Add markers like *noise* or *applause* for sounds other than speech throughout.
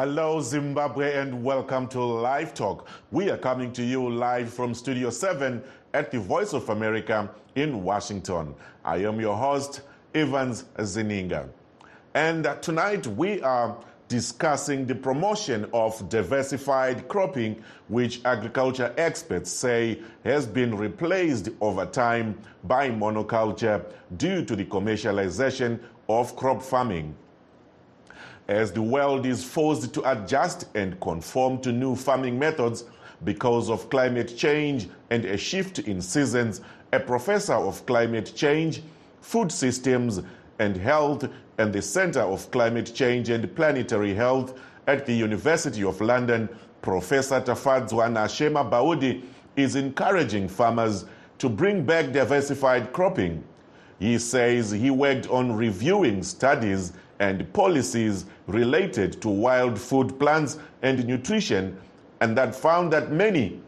Hello, Zimbabwe, and welcome to Live Talk. We are coming to you live from Studio 7 at the Voice of America in Washington. I am your host, Evans Zininga. And tonight we are discussing the promotion of diversified cropping, which agriculture experts say has been replaced over time by monoculture due to the commercialization of crop farming. As the world is forced to adjust and conform to new farming methods because of climate change and a shift in seasons, a professor of climate change, food systems, and Health and the Center of Climate Change and Planetary Health at the University of London, Professor Tafadzwanashe Mabhaudhi, is encouraging farmers to bring back diversified cropping. He says he worked on reviewing studies and policies related to wild food plants and nutrition, and that found that many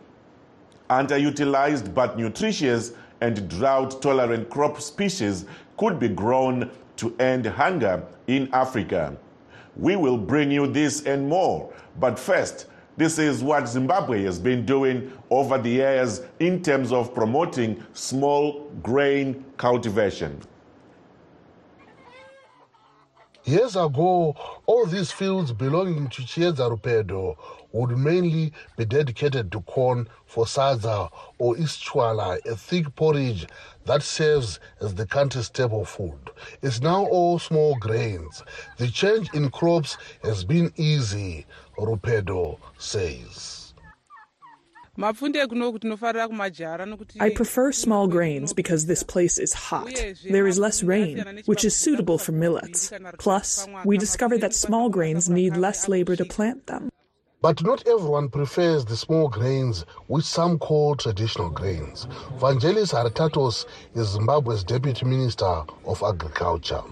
underutilized but nutritious and drought tolerant crop species could be grown to end hunger in Africa. We will bring you this and more. But first, this is what Zimbabwe has been doing over the years in terms of promoting small grain cultivation. Years ago, all these fields belonging to Chieza Rupedo would mainly be dedicated to corn for sadza or ischwala, a thick porridge that serves as the country's staple food. It's now all small grains. The change in crops has been easy, Rupedo says. I prefer small grains because this place is hot. There is less rain, which is suitable for millets. Plus, we discovered that small grains need less labor to plant them. But not everyone prefers the small grains, which some call traditional grains. Vangelis Haritatos is Zimbabwe's Deputy Minister of Agriculture.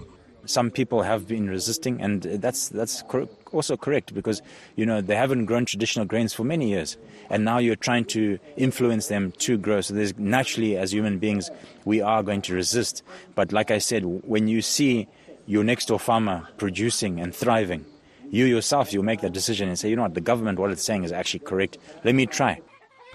Some people have been resisting, and that's that's also correct because you know they haven't grown traditional grains for many years, and now you're trying to influence them to grow. So there's naturally, as human beings, we are going to resist. But like I said, when you see your next door farmer producing and thriving, you yourself you make that decision and say, you know what, the government, what it's saying is actually correct. Let me try.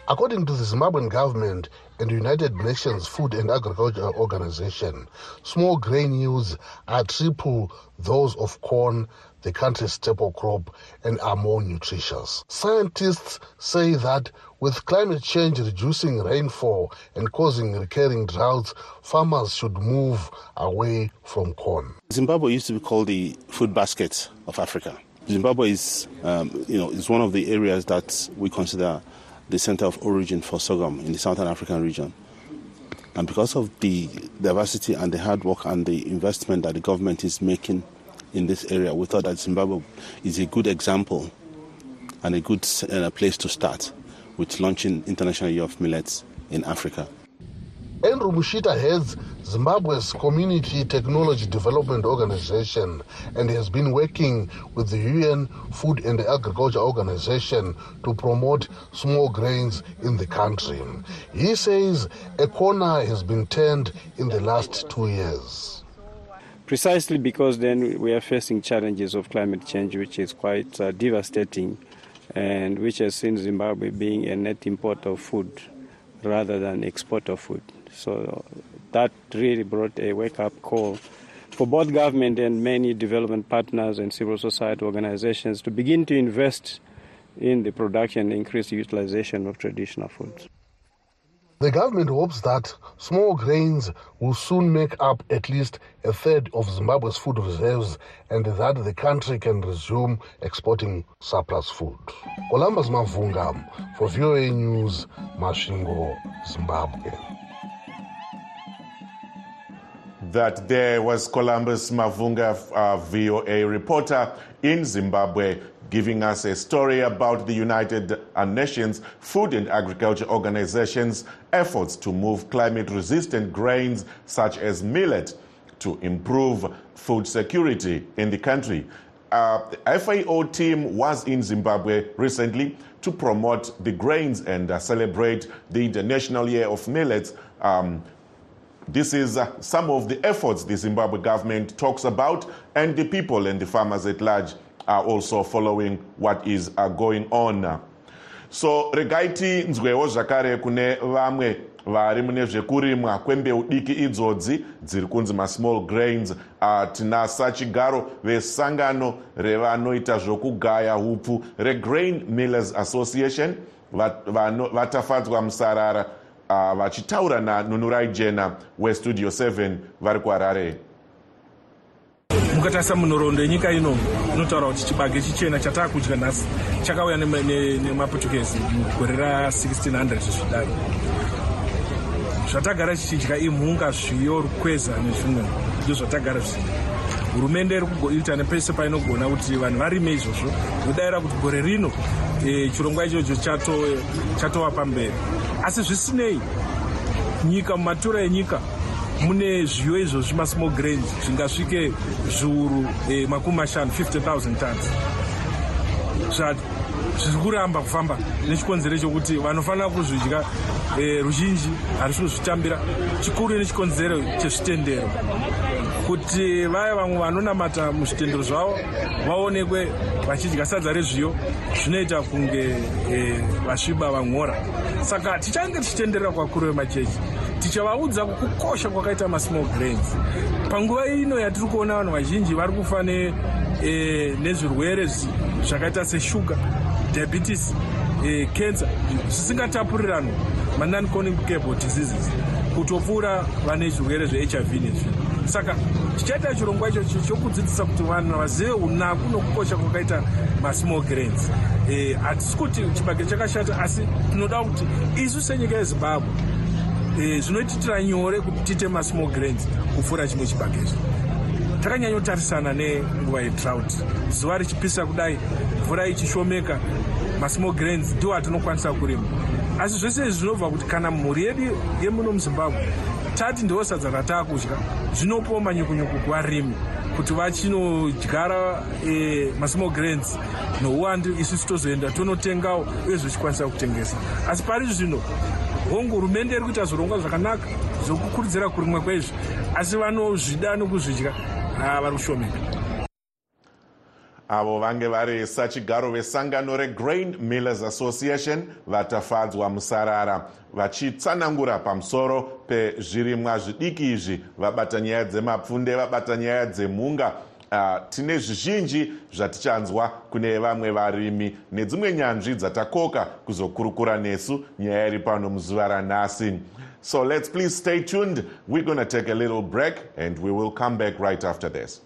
According to the Zimbabwean government and the United Nations Food and Agriculture Organization, small grain yields are triple those of corn, the country's staple crop, and are more nutritious. Scientists say that with climate change reducing rainfall and causing recurring droughts, farmers should move away from corn. Zimbabwe used to be called the food basket of Africa. Zimbabwe is, um, you know, is one of the areas that we consider the center of origin for sorghum in the Southern African region. And because of the diversity and the hard work and the investment that the government is making in this area, we thought that Zimbabwe is a good example and a good uh, place to start with launching International Year of Millets in Africa. Andrew Mushita heads Zimbabwe's Community Technology Development Organization and has been working with the UN Food and Agriculture Organization to promote small grains in the country. He says a corner has been turned in the last two years. Precisely because then we are facing challenges of climate change, which is quite uh, devastating and which has seen Zimbabwe being a net importer of food rather than exporter of food. So that really brought a wake up call for both government and many development partners and civil society organizations to begin to invest in the production and increased utilization of traditional foods. The government hopes that small grains will soon make up at least a third of Zimbabwe's food reserves and that the country can resume exporting surplus food. Columbus Mavunga for VOA News, Masvingo, Zimbabwe. That there was Columbus Mavunga, uh, VOA reporter in Zimbabwe, giving us a story about the United Nations Food and Agriculture Organization's efforts to move climate resistant grains such as millet to improve food security in the country. Uh, the FAO team was in Zimbabwe recently to promote the grains and uh, celebrate the International Year of Millets. Um, this is uh, some of the efforts the Zimbabwe government talks about, and the people and the farmers at large are also following what is uh, going on. So regai tinzwewo zvakare kune vamwe vari mune zvekurimwa kwembeu diki idzodzi dziri kunzi masmall grains. Uh, tinasa chigaro vesangano revanoita zvokugaya upfu regrain millers association. Vatafadzwa musarara uh, vachitaura nanunurai jena westudio 7 vari kuharare. Mukatarisa munhoroondo yenyika ino inotaura kuti chibage chichena chataa kudya nhasi chakauya nemaportuguese mugore ra1600 zvidaro zvatagara chichidya imhunga zviyo rukweza nezvimwe ndo zvatagara zvichidya hurumende iri kugoita nepese painogona kuti vanhu varime izvozvo nodayira kuti gore rino e, chirongwa ichocho chatova pamberi. Asi zvisinei nyika mumatura enyika mune zviyo izvozvi masmall grains zvingasvike zviuru e, makumi mashanu 50 000 tons. Zviri kuramba kufamba nechikonzero chokuti vanofanira kuzvidya e, ruzhinji harisi kuzvitambira chikuru nechikonzero chezvitendero kuti vaya vamwe vanonamata muzvitendero zvavo vaonekwe vachidya sadza rezviyo zvinoita kunge e, vasviba vamhora. Saka tichange tichitenderera kwakuru vemachechi tichavaudza kukosha kwakaita masmall grains. Panguva ino yatiri kuona vanhu vazhinji vari kufa e, nezvirwere zvakaita seshuga diabetes e, cancer zvisingatapuriranwa manoncommunicable diseases kutopfuura vane zvirwere zvehiv nezvi saka tichaita chirongwa ichocho chokudzidzisa kuti vanhu vazive unaku nokukosha kwakaita masmall grains. Hatisi e, kuti chibage chakashata asi tinoda kuti isu senyika yezimbabwe e, zvinoititira nyore kuti tiite masmall grains kupfuura chimwe chibagezvo takanyanyotarisana nenguva yetrout. Zuva richipisa kudai mvura ichishomeka masmall grains ndiwo atinokwanisa kurima. Asi zvese izvi zvinobva kuti kana mhuri yedu yemuno muzimbabwe tati ndiwo sadza rataa kudya zvinopawo manyukunyuku kuvarimi kuti vachinodyara e, masmall grains. Nouwandu isusu tozoenda tonotengawo uye zvichikwanisa kutengesa. Asi pari zvino hongu hurumende iri kuita zvirongwa zvakanaka zvokukurudzira kurimwa kwezvi asi vanozvida nokuzvidya vari kushomeka avo vange vari sachigaro vesangano regrain millers association vatafadzwa musarara vachitsanangura pamusoro pezvirimwa zvidiki izvi. Vabata nyaya dzemapfunde vabata nyaya dzemhunga uh, tine zvizhinji zvatichanzwa kune vamwe varimi nedzimwe nyanzvi dzatakoka kuzokurukura nesu. Nyaya iri pano muzuva ranhasi. So let's please stay tuned. We're going to take a little break and we will come back right after this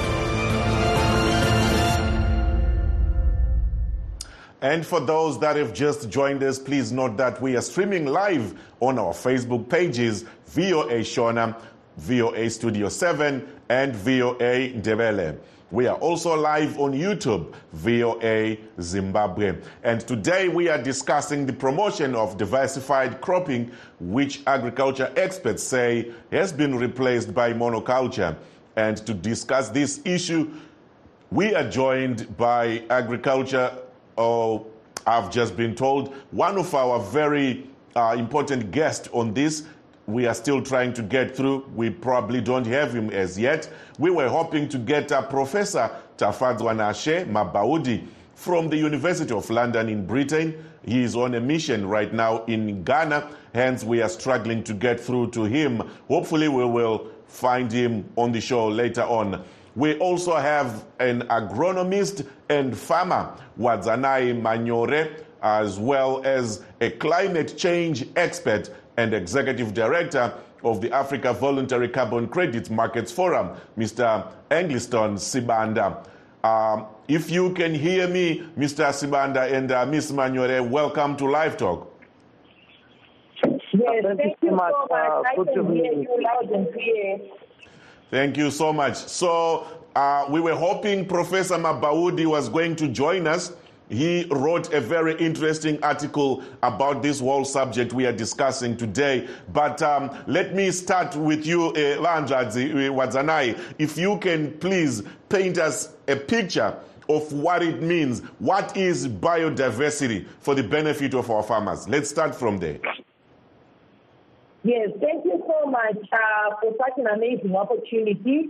And for those that have just joined us, please note that we are streaming live on our Facebook pages VOA Shona, VOA Studio 7, and VOA Ndebele. We are also live on YouTube, VOA Zimbabwe. And today we are discussing the promotion of diversified cropping, which agriculture experts say has been replaced by monoculture. And to discuss this issue, we are joined by agriculture, oh, I've just been told, one of our very uh, important guests on this we are still trying to get through. We probably don't have him as yet. We were hoping to get a Professor Tafadzwanashe Mabhaudhi from the University of London in Britain. He is on a mission right now in Ghana, hence, we are struggling to get through to him. Hopefully, we will find him on the show later on. We also have an agronomist and farmer, Wadzanai Manyore. as well as a climate change expert and executive director of the Africa Voluntary Carbon Credit Markets Forum, Mr. Eggleston Sibanda. Um, if you can hear me, Mr. Sibanda and uh, Ms. Manyore, welcome to Live Talk. Yes, thank you so much. Uh, I can hear you loud and clear. Thank you so much. So, uh, we were hoping Professor Mabhaudhi was going to join us. He wrote a very interesting article about this whole subject we are discussing today. But um, let me start with you, uh, Lanjadzi Wadzanai. If you can please paint us a picture of what it means. What is biodiversity for the benefit of our farmers? Let's start from there. Yes, thank you so much uh, for such an amazing opportunity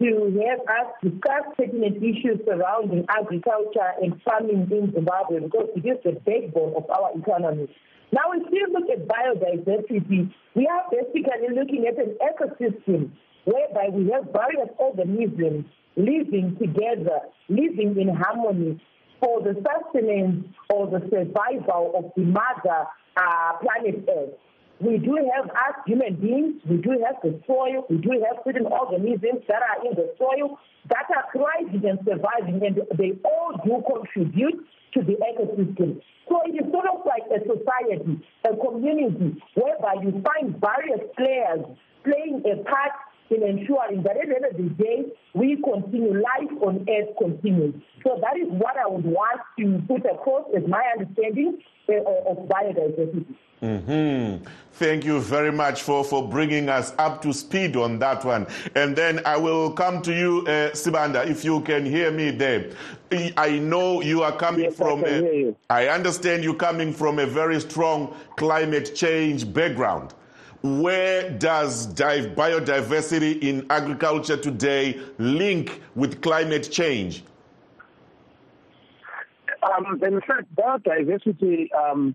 to have us discuss pertinent issues surrounding agriculture and farming in Zimbabwe because it is the backbone of our economy. Now, if we look at biodiversity, we are basically looking at an ecosystem whereby we have various organisms living together, living in harmony for the sustenance or the survival of the mother uh, planet Earth. We do have us human beings, we do have the soil, we do have certain organisms that are in the soil that are thriving and surviving, and they all do contribute to the ecosystem. So it is sort of like a society, a community, whereby you find various players playing a part in ensuring that at the end of the day, we continue, life on earth continues. So that is what I would want to put across as my understanding uh, of biodiversity. Mm-hmm. Thank you very much for, for bringing us up to speed on that one. And then I will come to you, uh, Sibanda, if you can hear me there. I know you are coming yes, from, I, a, I understand you coming from a very strong climate change background. Where does biodiversity in agriculture today link with climate change? Um, in fact, biodiversity um,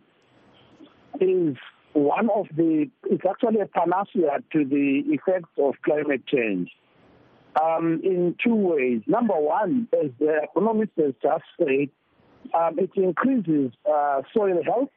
is one of the, it's actually a panacea to the effects of climate change um, in two ways. Number one, as the economist has just said, um, it increases uh, soil health,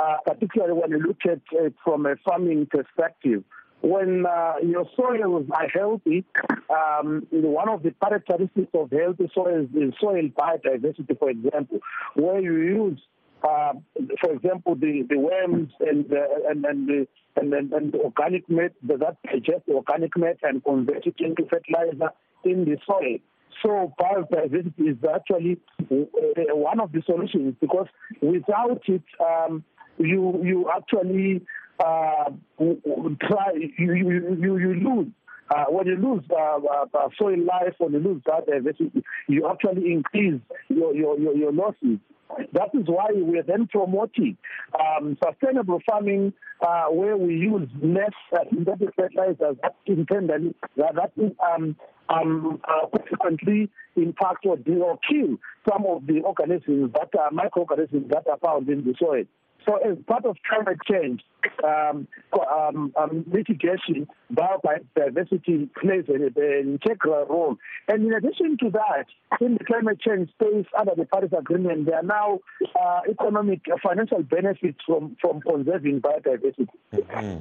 uh, particularly when you look at it from a farming perspective. When uh, your soils are healthy, um, one of the characteristics of healthy soils is soil biodiversity, for example, where you use uh, for example, the, the worms and, uh, and, and, the, and, and, and the organic matter that digest organic matter and convert it into fertilizer in the soil. So biodiversity is actually uh, one of the solutions because without it, um, you you actually uh, try you you, you, lose uh, when you lose uh, uh, soil life, when you lose biodiversity, you actually increase your, your, your, your losses. That is why we are then promoting um, sustainable farming uh, where we use less uh, synthetic fertilizers that that, that um, um, uh, consequently impact or, or kill some of the organisms that are microorganisms that are found in the soil. So, as part of climate change um, um, um, mitigation, biodiversity plays an, integral role. And in addition to that, in the climate change space, under the Paris Agreement, there are now uh, economic, uh, financial benefits from, from conserving biodiversity. Mm-hmm.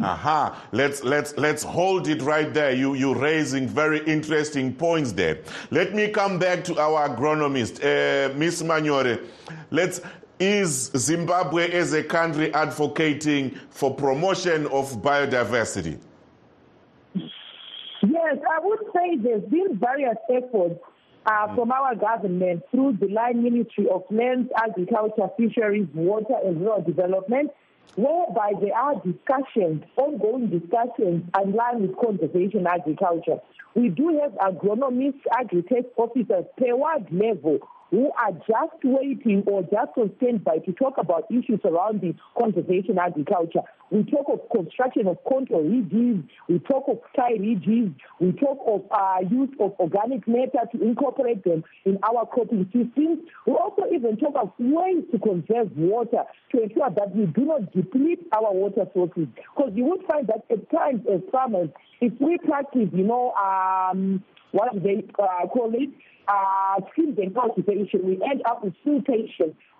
Aha, let's let's let's hold it right there. You you raising very interesting points there. Let me come back to our agronomist, uh, Miss Manyore. Let's is Zimbabwe as a country advocating for promotion of biodiversity? Yes, I would say there's been various efforts uh, from our government through the Line Ministry of Lands, Agriculture, Fisheries, Water and Rural Development, whereby there are discussions, ongoing discussions in line with conservation agriculture. We do have agronomists, agri-tech officers per ward level who are just waiting or just on standby to talk about issues surrounding conservation agriculture. We talk of construction of control ridges, we talk of sky ridges, we talk of uh, use of organic matter to incorporate them in our cropping systems. We also even talk of ways to conserve water to ensure that we do not deplete our water sources. Because you would find that at times as farmers, if we practice, you know, um, what they uh, call it? Uh, and cultivation. We end up with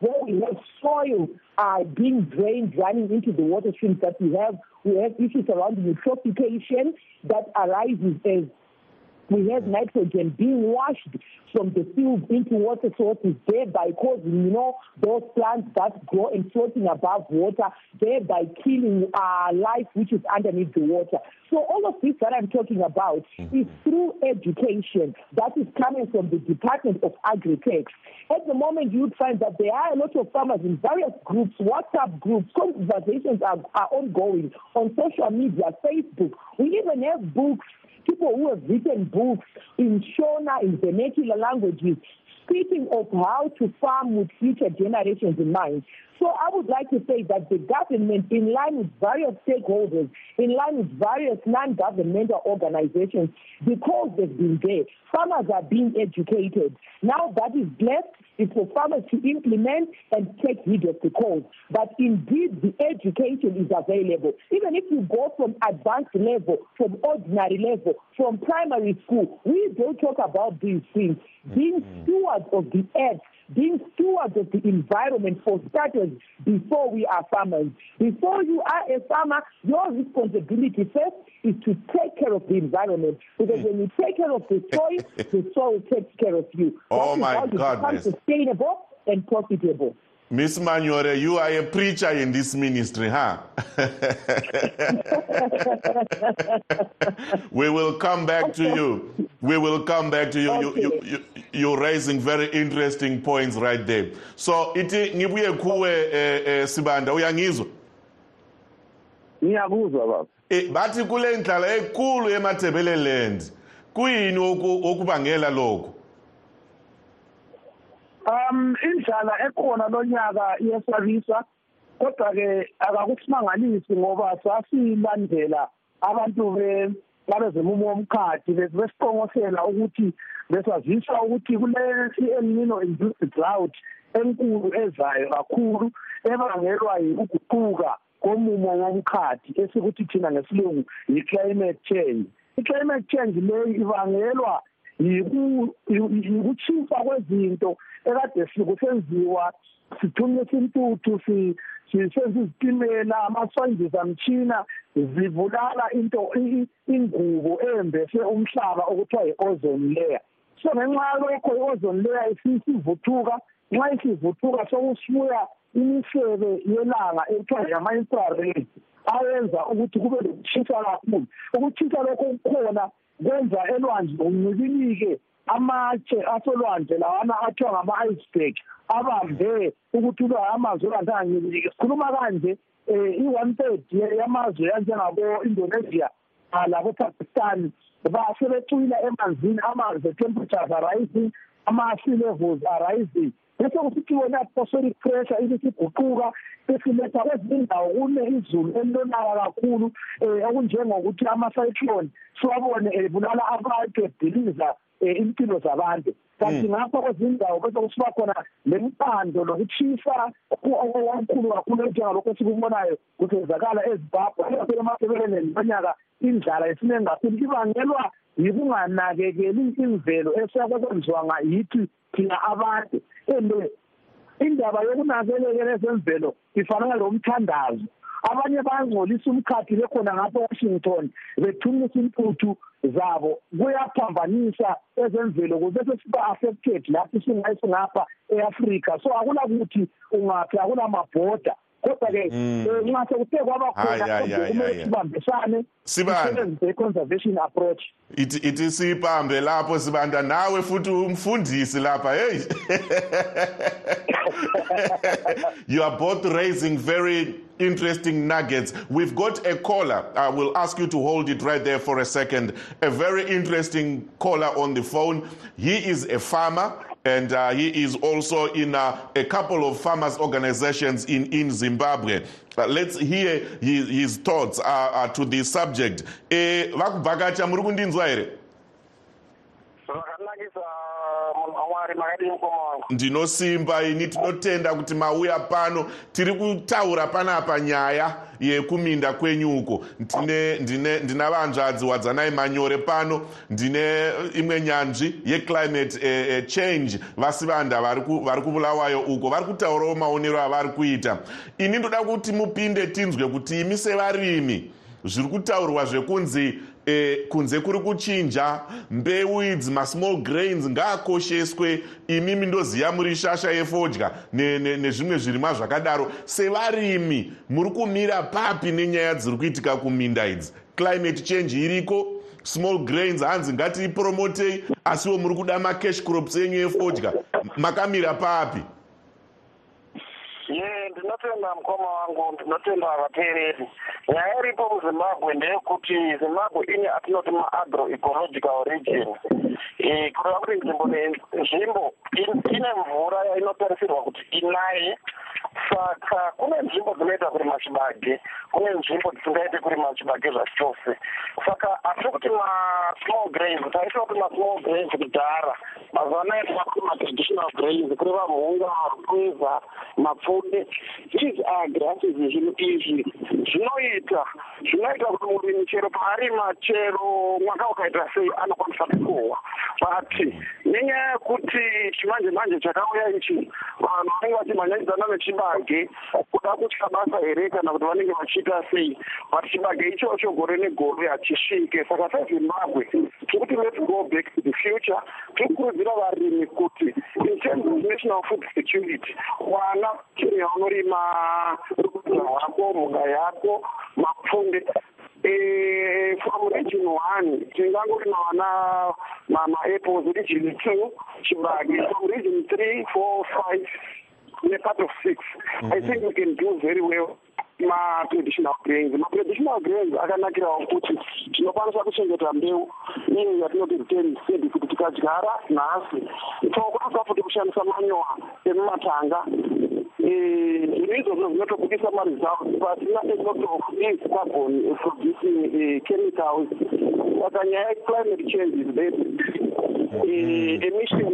where we have soil uh, being drained, running into the water streams that we have. We have issues around eutrophication that arises as we have nitrogen being washed from the fields into water sources, thereby causing, you know, those plants that grow and floating above water, thereby killing uh, life which is underneath the water. So all of this that I'm talking about mm-hmm. is through education that is coming from the Department of Agri-Tech. At the moment, you'd find that there are a lot of farmers in various groups, WhatsApp groups, conversations are, are ongoing on social media, Facebook. We even have books people who have written books in Shona, in vernacular languages, speaking of how to farm with future generations in mind. So I would like to say that the government, in line with various stakeholders, in line with various non-governmental organizations, because they've been there, farmers are being educated. Now that is left is for farmers to implement and take heed of the cause. But indeed, the education is available. Even if you go from advanced level, from ordinary level, from primary school, we don't talk about these things. Being mm-hmm. stewards of the earth being stewards of the environment for starters before we are farmers. Before you are a farmer, your responsibility first is to take care of the environment. Because when you take care of the soil, *laughs* the soil takes care of you. Oh that my God. Sustainable and profitable. Miss Manyore, you are a preacher in this ministry, huh? *laughs* *laughs* we will come back to you. We will come back to you. Okay. You, you, you. are raising very interesting points right there. So, iti ngibuye kuwe eh, eh, Sibanda, uyangizwa? Ngiyakuzwa baba. Eh bathi kule ndlala enkulu emathebeleland. Kuyini okubangela lokho? um indlala ekhona lonyaka iyesabisa kodwa ke akakusimangalisi ngoba sasilandela abantu be abezemumo womkhathi besiqonqosela ukuthi besazisa ukuthi kule El Nino induced drought enkulu ezayo kakhulu ebangelwa yikuguquka komumo womkhathi esikuthi thina ngesilungu yi-climate change. I-climate change leyi ibangelwa yikutshintsha kwezinto ekade sikusenziwa sithunyisa intuthu sisenza izitimela amaswandiza mtshina zibulala into ingubo embese umhlaba okuthiwa yi-ozone layer. So ngenxa yalokho i-ozone layer isivuthuka nxa isivuthuka sokusibuya imisebe yelanga ekuthiwa yama-infrared ayenza ukuthi kube lokutshisa kakhulu. Ukutshisa lokho kukhona kwenza elwandle uncibilike amatshe asolwandle lawana athiwa ngama-iceberg abambe ukuthi uba amazwe olwandle angancibiliki sikhuluma kanje um i-one third yamazwe anjengabo-indonesia labo-pakistan basebecwila emanzini amanzi temperatures arising ama-sea levels arising bese kusithi wona atmospheric pressure ibisiguquka besiletha kwezinye indawo kune izulu elilonaka kakhulu um okunjengokuthi ama-cyclone siwabone ebulala abantu ediliza um impilo zabantu. Kanti ngapha kwezinye indawo bese kusiba khona lempando lokutshisa okukhulu kakhulu njengalokho esikubonayo kusenzakala ezimbabwe emathebeleni lonyaka indlala isiningi kakhulu ibangelwa yikunganakekeli imvelo esiyakwenziwa ngayithi thina abantu. And indaba yokunakelekela ezemvelo ifanana lomthandazo. Abanye bayangcolisa umkhathi bekhona ngapha e-washington bethumisa intuthu zabo kuyaphambanisa ezemvelo kubese siba-affected lapho singapha e-afrika. So akulakuthi ungaphi akulamabhoda kodwa-ke mm. eh, nxa sekuthe kwaba khona kumele sibambisane sisebenzise i-conservation approach ithi siyibambe lapho sibanda nawe futhi umfundisi lapha hey *laughs* you are both raising very interesting nuggets. We've got a caller. I will ask you to hold it right there for a second. A very interesting caller on the phone. He is a farmer and uh, he is also in uh, a couple of farmers organizations in, in Zimbabwe. Uh, let's hear his, his thoughts uh, uh, to this subject. here ndinosimba ini tinotenda kuti mauya pano. Tiri kutaura panapa nyaya yekuminda kwenyu uko. Ndina vanzvadzi wadzanai manyore pano. Ndine imwe nyanzvi yeclimate uh, change vasivanda vari kuvulawayo uko. Vari kutaurawo maonero avari kuita. Ini ndoda kuti mupinde tinzwe kuti imi sevarimi zviri kutaurwa zvekunzi e, kunze kuri kuchinja mbeu idzi masmall grains ngaakosheswe. Imimi ndoziva muri shasha yefodya nezvimwe ne, ne zvirimwa zvakadaro. Sevarimi muri kumira papi nenyaya dziri kuitika kuminda idzi. Climate change iriko small grains hanzi ngatiipromotei asiwo muri kuda macash crops enyu efodya. Makamira papi ndinotenda mukoma wangu ndinotenda vateereri nyaya iripo muzimbabwe ndeyekuti zimbabwe ine atinoti maagro ecological region kureva kuti nzvimbo nenzvimbo ine mvura yainotarisirwa kuti inaye. Saka kune nzvimbo dzinoita kurima chibage kune nzvimbo dzisingaiti kurima chibage zvacho chose. Saka hatiri kuti masmall grains taisha kuti masmall grains kudhara. Mazuva anaya timakuri matraditional grains kureva mhunga rupweza mapfunde. These are grasses zvinhu izvi zvinoita zvinoita kuti murimi chero paarima chero mwaka ukaita sei anokwanisa kukohwa but nenyaya yekuti chimanje manje chakauya ichi vanhu vanenge vachimhanyanidzana nechibage kuda kutya basa here kana kuti vanenge vachiita sei but chibage ichocho gore negore hachisvike saka sezimbabwe tikuti let's go back to the future tiri kukurudzira varimi kuti in terms of national food security wana chero yaunorima rukudza rwako mhuka yako mapfunde from region one tingangorima vana maapples region two chibage from region three four five nepart of six. Mm -hmm. i think we can do very well matraditional grains. Matraditional grains akanakirawo kuti tinokwanisa kuchengeta mbeu iyo yatinoti retain seed kuti tikadyara nhasi tinokwanisa futi kushandisa manyowa emumatanga zvinhu izvozvo zvinotobudisa maresults pasina alot of these carbon producing chemicals. Saka nyaya yeclimate change is that emission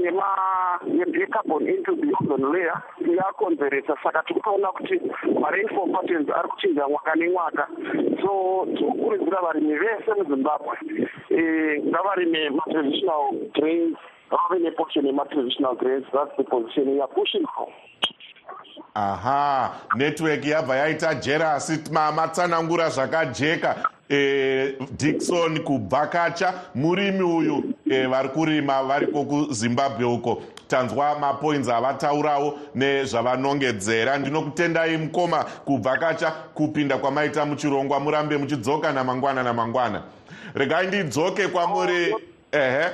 yecarbon into the ozone layer yakonzeresa saka tiri kutoona kuti marainfall patterns ari kuchinja mwaka nemwaka. So tiri kukurudzira varimi vese muzimbabwe ngavarime matraditional grains vave neportion yematraditional grains. That's the position youare pushing for aha network yabva yaita jerasi matsanangura zvakajeka. E, dikson kubvakacha murimi uyu e, vari kurima variko kuzimbabwe uko. Tanzwa mapoints avataurawo nezvavanongedzera. Ndinokutendai mukoma kubvakacha kupinda kwamaita muchirongwa murambe muchidzoka namangwana namangwana. Regai ndidzoke kwamuri ehe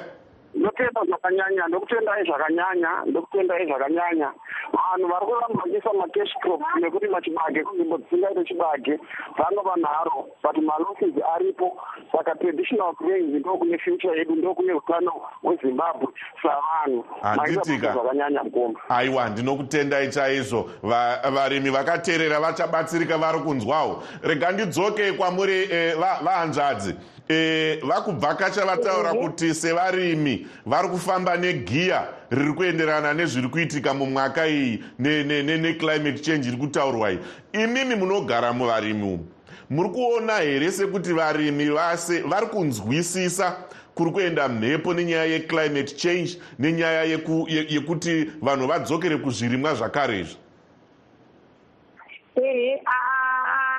ndotenda zvakanyanya ndokutendai zvakanyanya ndokutendai zvakanyanya. Vanhu vari kuramba vachiisa macash crop nekurima chibage kunzvimbo dzisingaite chibage vanova nharo but malosses aripo. Saka traditional grains ndo kune future yedu ndo kune utano hwezimbabwe savanhu. Handitika zvakanyanya mukoma. Aiwa ndinokutendai chaizvo. Varimi vakateerera vachabatsirika vari kunzwawo. Rega ndidzoke kwamuri vahanzvadzi e, vakubvakacha vataura kuti sevarimi vari kufamba negiya riri kuenderana nezviri kuitika mumwaka iyi neclimate ne, ne change iri kutaurwa iyi imimi munogara muvarimi umu muri kuona here sekuti varimi vase vari kunzwisisa kuri kuenda mhepo nenyaya yeclimate change nenyaya yeku, ye, yekuti vanhu vadzokere kuzvirimwa zvakare izvi ehe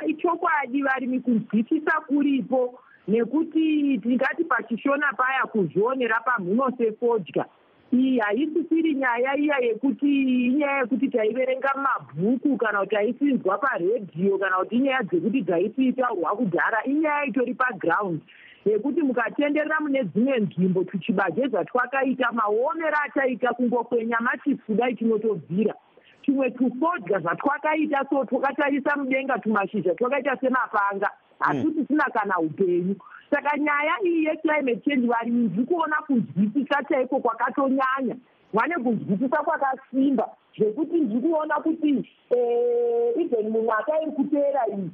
ichokwadi varimi kunzwisisa kuripo nekuti tingati pachishona paya kuzvionera pamhuno sefodya iyi haisisiri nyaya iya yekuti inyaya yekuti taiverenga mumabhuku kana kuti taisinzwa paredhiyo kana kuti inyaya dzekuti dzaitiitaurwa kudhara inyaya itori paground. Yekuti mukatenderera mune dzimwe nzvimbo tuchibage zvatwakaita maomero ataita kungokwenya matifudai tinotobvira tumwe tufodya zvatwakaita so twakatarisa mudenga tumashizha twakaita semapanga hasi tisina kana upenyu. Saka nyaya iyi yeclimate change varimi ndiri kuona kunzwisisa chaiko kwakatonyanya. Vane kunzwisisa kwakasimba zvekuti ndiri kuona kuti even mumwaka iri kuteera iyi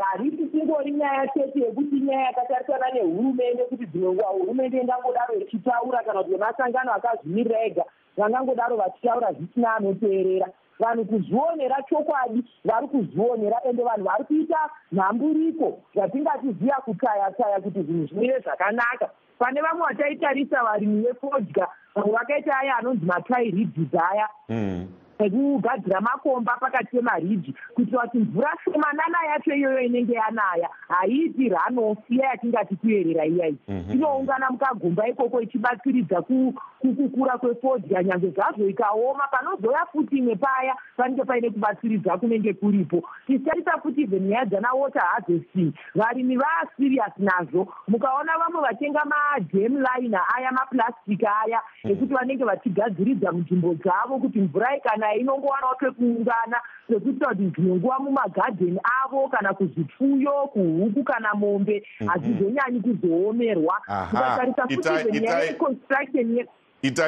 harisi singori nyaya chete yekuti nyaya yakatarisana nehurumende kuti dzimwe nguva hurumende ingangodaro ichitaura kana kuti vemasangano akazvimirira ega vangangodaro vachitaura zvisina anoteerera vanhu kuzvionera chokwadi vari kuzvionera ende vanhu vari kuita nhamburiko zvatingatiziva kutaya taya kuti zvinhu zvimire zvakanaka. Pane vamwe vataitarisa varimi vefodya vamwe vakaita aya anonzi matairidhis aya. Mm ekugadzira makomba pakati pemaridhi kuitira kuti mvura shomanana yacho iyoyo inenge yanaya haiiti ranofiya yatingati kuyerera iyai inoungana mukagomba ikoko ichibatsiridza kukukura kwefodya nyange zvazvo ikaoma panozoya futi imwe paya panenge paine kubatsiridza kunenge kuripo. Tisarisa futi even nyaya dzana water harvesting. Varimi vaasirius nazvo. Mukaona vamwe vatenga madam liner aya maplastic aya mhm. ekuti vanenge vachigadziridza munzvimbo dzavo kuti mvura ikana inongowanawo pekuungana pekuita kuti dzimwe nguva mumagadheni avo kana kuzvipfuyo kuhuku kana mombe mhm. hazvizonyanyi kuzoomerwa. Ukatarisa futi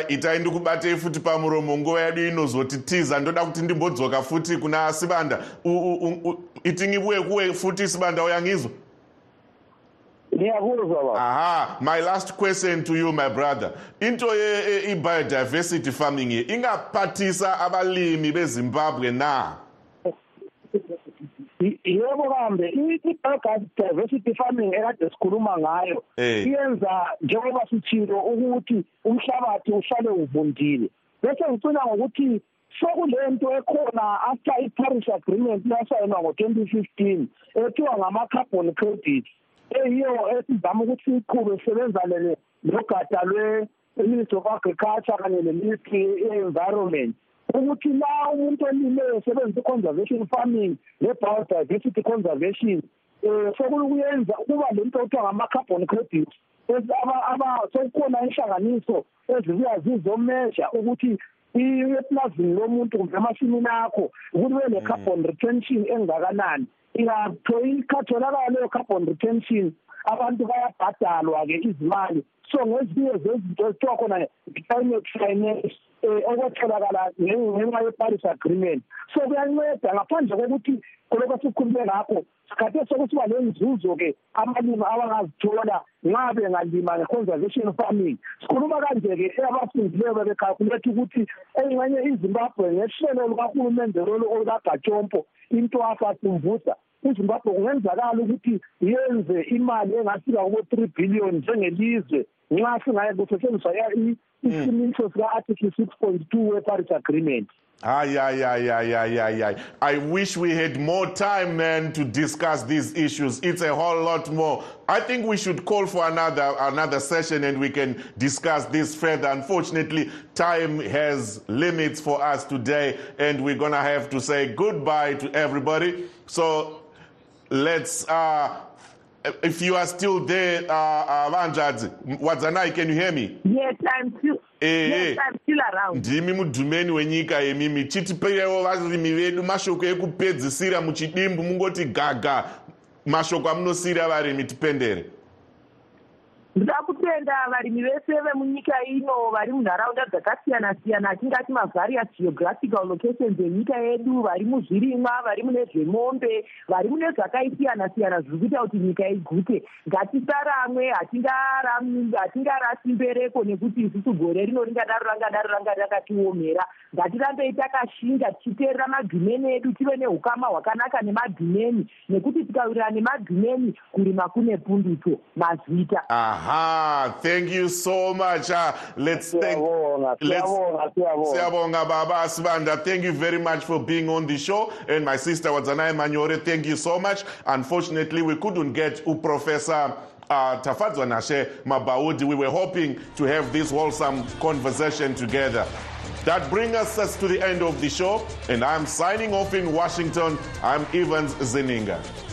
itai ndikubatei futi pamuromo nguva yedu inozotitiza ndoda kuti ndimbodzoka futi kuna sibanda. Itingibuye kuwe futi sibanda uyangizwa aha my last question to you my brother. Into i-biodiversity farming ye ingaphathisa abalimi bezimbabwe na? Yebo kambe i-biodiversity farming ekade sikhuluma ngayo iyenza njengoba sithilo ukuthi umhlabathi uhlale uvundile. Bese ngicina ngokuthi sokule nto ekhona after i-paris agreement yasayinwa ngo-twenty fifteen ethiwa ngama-carbon credit eyiyo esizama ukuthi siyiqhube sisebenzane nogada lwe-ministry of agriculture kanye ne-ministry ye-environment ukuthi la umuntu olileyo sebenzisa i-conservation farming ne-biodiversity conservation um sokulukuyenza ukuba le nto kuthiwa ngama-carbon credits sekukhona inhlanganiso ezibuya zizomeasure ukuthi eplazini lomuntu kumbe emasimini akho ukuthi kube ne-carbon retention engakanani. Ikhatholakala leyo carbon retention abantu bayabhadalwa-ke izimali. So ngezinye zezinto ezithiwa khona i-climate finance. Um okwetholakala ngenxa ye-paris agreement. So kuyanceda ngaphandle kokuthi kolokho sikhulume ngakho sikhathe sokusiba lenzuzo-ke abalimi abangazithola nxa bengalima nge-conservation farming. Sikhuluma kanje-ke abafundileyo bebekhalkuletha ukuthi engxenye izimbabwe ngehlelo lukahulumende lolo olukagajompo intwafa simvusa izimbabwe kungenzakala ukuthi yenze imali engafika kubo-three billion njengelizwe. Nxa singaye kusetshenziswa isimiso sika-article six point two we-paris agreement Ay, ay, ay, ay, ay, ay, ay. I wish we had more time, man, to discuss these issues. It's a whole lot more. I think we should call for another another session and we can discuss this further. Unfortunately, time has limits for us today, and we're gonna have to say goodbye to everybody. So let's uh, if you are still there, uh, uh, Vanjadzi, Wadzanai, can you hear me? Yes, I'm still. Yes, I'm still around. ndimi mudhumeni wenyika yemimi chitipirewo varimi vedu mashoko ekupedzisira muchidimbu mungoti gaga mashoko amunosiyira varimi tipendere ndoda kutenda varimi vese vemunyika ino vari munharaunda dzakasiyana siyana atingati mavarious geographical locations enyika yedu vari muzvirimwa vari mune zvemombe vari mune zvakaisiyana siyana zviri kuita kuti nyika igute ngatisaramwe hatingarasi mbereko nekuti isusu gore rino ringadaro rangadaro ranga rakatiomera ngatirambei takashinga tichiteerera madhumeni edu tive neukama hwakanaka nemadhumeni nekuti tikawirira nemadhumeni kurima kune punduto mazita ah. Thank you so much. Uh, let's thank let's Siyabonga Baba Asibanda. Thank you very much for being on the show. And my sister Wadzanai Manyore, thank you so much. Unfortunately, we couldn't get U Professor uh, Tafadzwa Nashe Mabaudi. We were hoping to have this wholesome conversation together. That brings us to the end of the show, and I'm signing off in Washington. I'm Evans Zeninga.